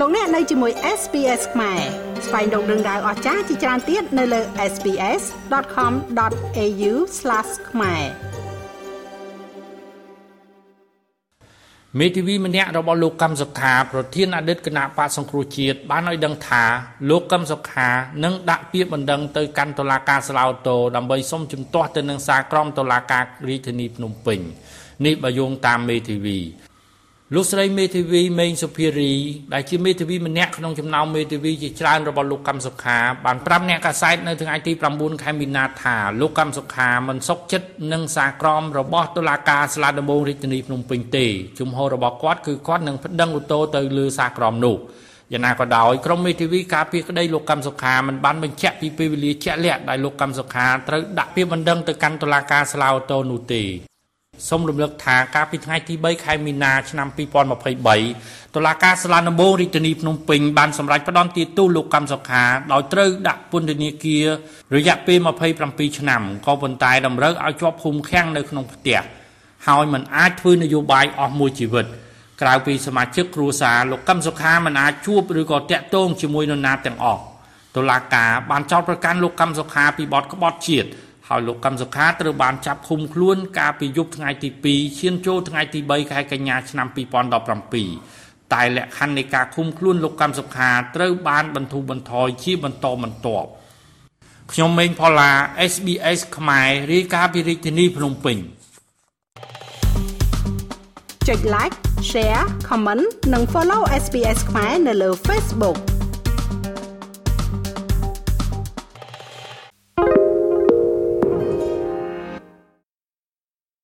លោកអ្នកនៅជាមួយ SPS ខ្មែរស្វែងរកដឹងដៅអស្ចារ្យជាច្រើនទៀតនៅលើ SPS.com.au/ ខ្មែរមេធាវីម្នាក់របស់លោកកឹមសុខាប្រធានអតីតគណៈបកសង្គ្រោះជាតិបានឲ្យដឹងថាលោកកឹមសុខានឹងដាក់ពាក្យបណ្ដឹងទៅកាន់តុលាការស្លាវតូដើម្បីសុំជំទាស់ទៅនឹងសារក្រមតុលាការរាជធានីភ្នំពេញនេះបើយោងតាមមេធាវី លោកស្រីមេធាវីមេងសុភារីដែលជាមេធាវីម្នាក់ក្នុងចំណោមមេធាវីជាច្រើនរបស់លោកកម្មសុខាបានប្រាប់អ្នកកាសែតនៅថ្ងៃទី9ខែមីនាថាលោកកម្មសុខាមិនសុខចិត្តនឹងសារក្រមរបស់តុលាការស្លាដំបងរាជធានីភ្នំពេញទេជំហររបស់គាត់គឺគាត់នឹងប្តឹងឧទ្ធរទៅលើសារក្រមនោះយ៉ាងណាក៏ដោយក្រុមមេធាវីការពារក្តីលោកកម្មសុខាមិនបានបញ្ជាក់ពីពេលវេលាជាក់លាក់ដែលលោកកម្មសុខាត្រូវដាក់ពាក្យបណ្ដឹងទៅកាន់តុលាការស្លាវតូនោះទេ សូមរំលឹកថាកាលពីថ្ងៃទី3ខែមីនាឆ្នាំ2023តុលាការសាលាដំបងរាជធានីភ្នំពេញបានសម្រេចផ្តន្ទាទោសលោកកម្មសុខាដោយត្រូវដាក់ពន្ធនាគាររយៈពេល27ឆ្នាំក៏ប៉ុន្តែតម្រូវឲ្យជាប់ឃុំឃាំងនៅក្នុងផ្ទះហើយមិនអាចធ្វើនយោបាយអស់មួយជីវិតក្រៅពីសមាជិកគ្រួសារលោកកឹមសុខាមិនអាចជួបឬក៏តាក់ទងជាមួយនរណាទាំងអស់តុលាការបានចោទប្រកាន់លោកកឹមសុខាពីបទក្បត់ជាតិ ហើយលោកកឹមសុខាត្រូវបានចាប់ឃុំខ្លួនកាលពីយប់ថ្ងៃទី2ឈានចូលថ្ងៃទី3ខែកញ្ញាឆ្នាំ2017តែលក្ខខណ្ឌនៃការឃុំខ្លួនលោកកឹមសុខាត្រូវបានបន្ធូរបន្ថយជាបន្តបន្ទាប់ខ្ញុំម៉េងផល្លា SBS ខ្មែររាយការណ៍ពីរាជធានីភ្នំពេញចុច like share comment និង follow SBS ខ្មែរនៅលើ Facebook